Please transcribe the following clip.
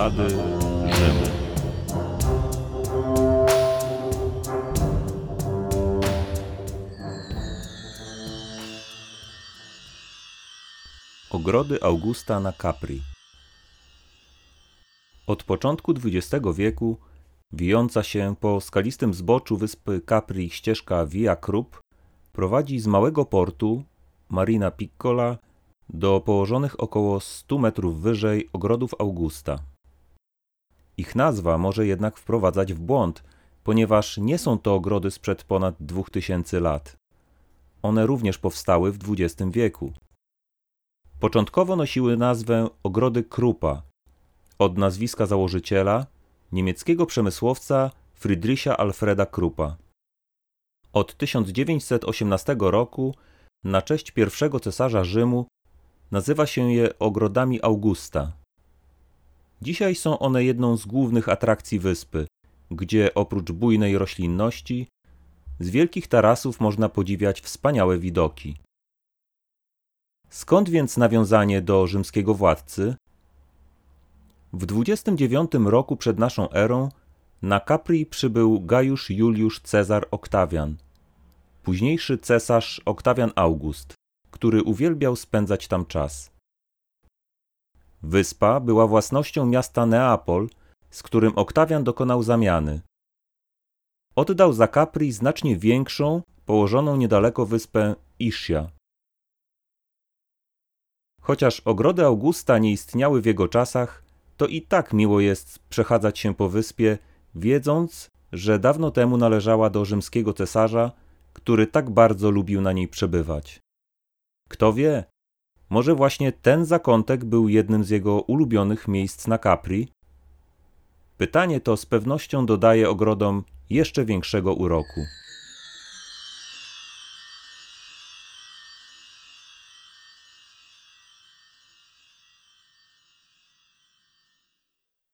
Ślady Rzymu. Ogrody Augusta na Capri Od początku XX wieku wijąca się po skalistym zboczu wyspy Capri ścieżka Via Krupp prowadzi z małego portu Marina Piccola do położonych około 100 metrów wyżej ogrodów Augusta. Ich nazwa może jednak wprowadzać w błąd, ponieważ nie są to ogrody sprzed ponad 2000 lat. One również powstały w XX wieku. Początkowo nosiły nazwę Ogrody Krupa od nazwiska założyciela, niemieckiego przemysłowca Friedricha Alfreda Krupa. Od 1918 roku na cześć pierwszego cesarza Rzymu nazywa się je ogrodami Augusta. Dzisiaj są one jedną z głównych atrakcji wyspy, gdzie oprócz bujnej roślinności z wielkich tarasów można podziwiać wspaniałe widoki. Skąd więc nawiązanie do rzymskiego władcy? W 29 roku przed naszą erą na Capri przybył Gajusz Juliusz Cezar Oktawian, późniejszy cesarz Oktawian August, który uwielbiał spędzać tam czas. Wyspa była własnością miasta Neapol, z którym Oktawian dokonał zamiany. Oddał za Capri znacznie większą, położoną niedaleko wyspę Ischia. Chociaż ogrody Augusta nie istniały w jego czasach, to i tak miło jest przechadzać się po wyspie, wiedząc, że dawno temu należała do rzymskiego cesarza, który tak bardzo lubił na niej przebywać. Kto wie, może właśnie ten zakątek był jednym z jego ulubionych miejsc na Capri? Pytanie to z pewnością dodaje ogrodom jeszcze większego uroku.